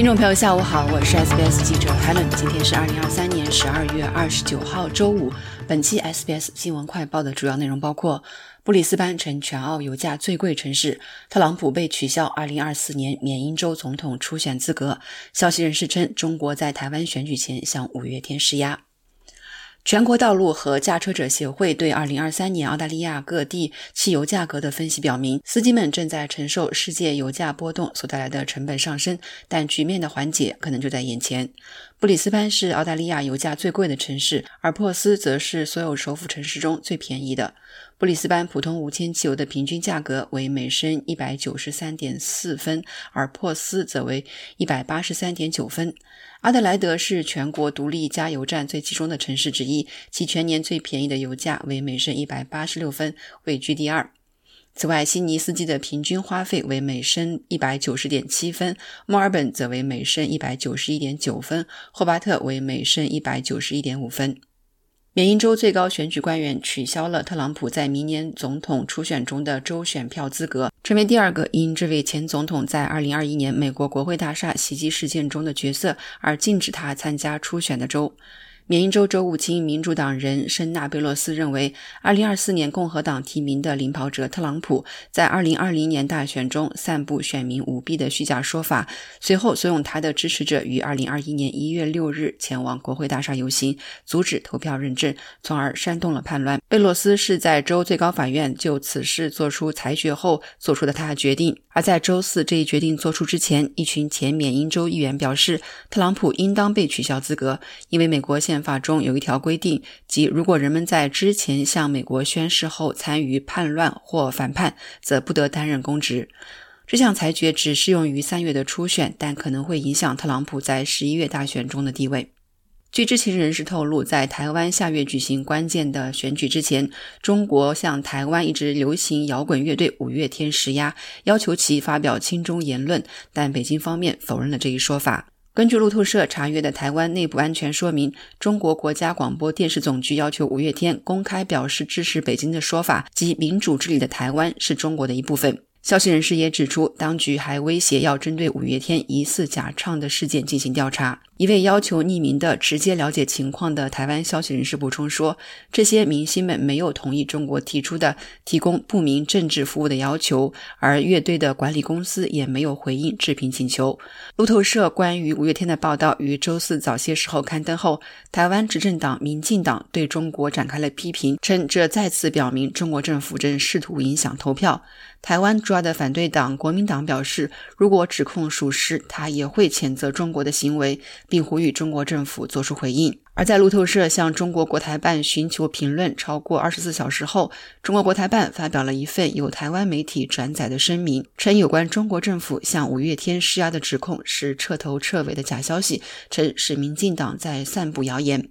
听众朋友，下午好，我是 SBS 记者 Helen。今天是二零二三年十二月二十九号，周五。本期 SBS 新闻快报的主要内容包括：布里斯班成全澳油价最贵城市；特朗普被取消二零二四年缅因州总统初选资格；消息人士称，中国在台湾选举前向五月天施压。全国道路和驾车者协会对2023年澳大利亚各地汽油价格的分析表明，司机们正在承受世界油价波动所带来的成本上升，但局面的缓解可能就在眼前。布里斯班是澳大利亚油价最贵的城市，而珀斯则是所有首府城市中最便宜的。布里斯班普通无铅汽油的平均价格为每升一百九十三点四分，而珀斯则为一百八十三点九分。阿德莱德是全国独立加油站最集中的城市之一，其全年最便宜的油价为每升一百八十六分，位居第二。此外，悉尼司机的平均花费为每升一百九十点七分，墨尔本则为每升一百九十一点九分，霍巴特为每升一百九十一点五分。缅因州最高选举官员取消了特朗普在明年总统初选中的州选票资格，成为第二个因这位前总统在2021年美国国会大厦袭击事件中的角色而禁止他参加初选的州。缅因州州务卿民主党人申纳贝洛斯认为，2024年共和党提名的领跑者特朗普在2020年大选中散布选民舞弊的虚假说法，随后怂恿他的支持者于2021年1月6日前往国会大厦游行，阻止投票认证，从而煽动了叛乱。贝洛斯是在州最高法院就此事作出裁决后做出的他的决定。而在周四这一决定作出之前，一群前缅因州议员表示，特朗普应当被取消资格，因为美国宪。法中有一条规定，即如果人们在之前向美国宣誓后参与叛乱或反叛，则不得担任公职。这项裁决只适用于三月的初选，但可能会影响特朗普在十一月大选中的地位。据知情人士透露，在台湾下月举行关键的选举之前，中国向台湾一支流行摇滚乐队五月天施压，要求其发表亲中言论，但北京方面否认了这一说法。根据路透社查阅的台湾内部安全说明，中国国家广播电视总局要求五月天公开表示支持北京的说法，及民主治理的台湾是中国的一部分。消息人士也指出，当局还威胁要针对五月天疑似假唱的事件进行调查。一位要求匿名的、直接了解情况的台湾消息人士补充说：“这些明星们没有同意中国提出的提供不明政治服务的要求，而乐队的管理公司也没有回应置评请求。”路透社关于五月天的报道于周四早些时候刊登后，台湾执政党民进党对中国展开了批评，称这再次表明中国政府正试图影响投票。台湾主要的反对党国民党表示，如果指控属实，他也会谴责中国的行为，并呼吁中国政府作出回应。而在路透社向中国国台办寻求评论超过二十四小时后，中国国台办发表了一份由台湾媒体转载的声明，称有关中国政府向五月天施压的指控是彻头彻尾的假消息，称是民进党在散布谣言。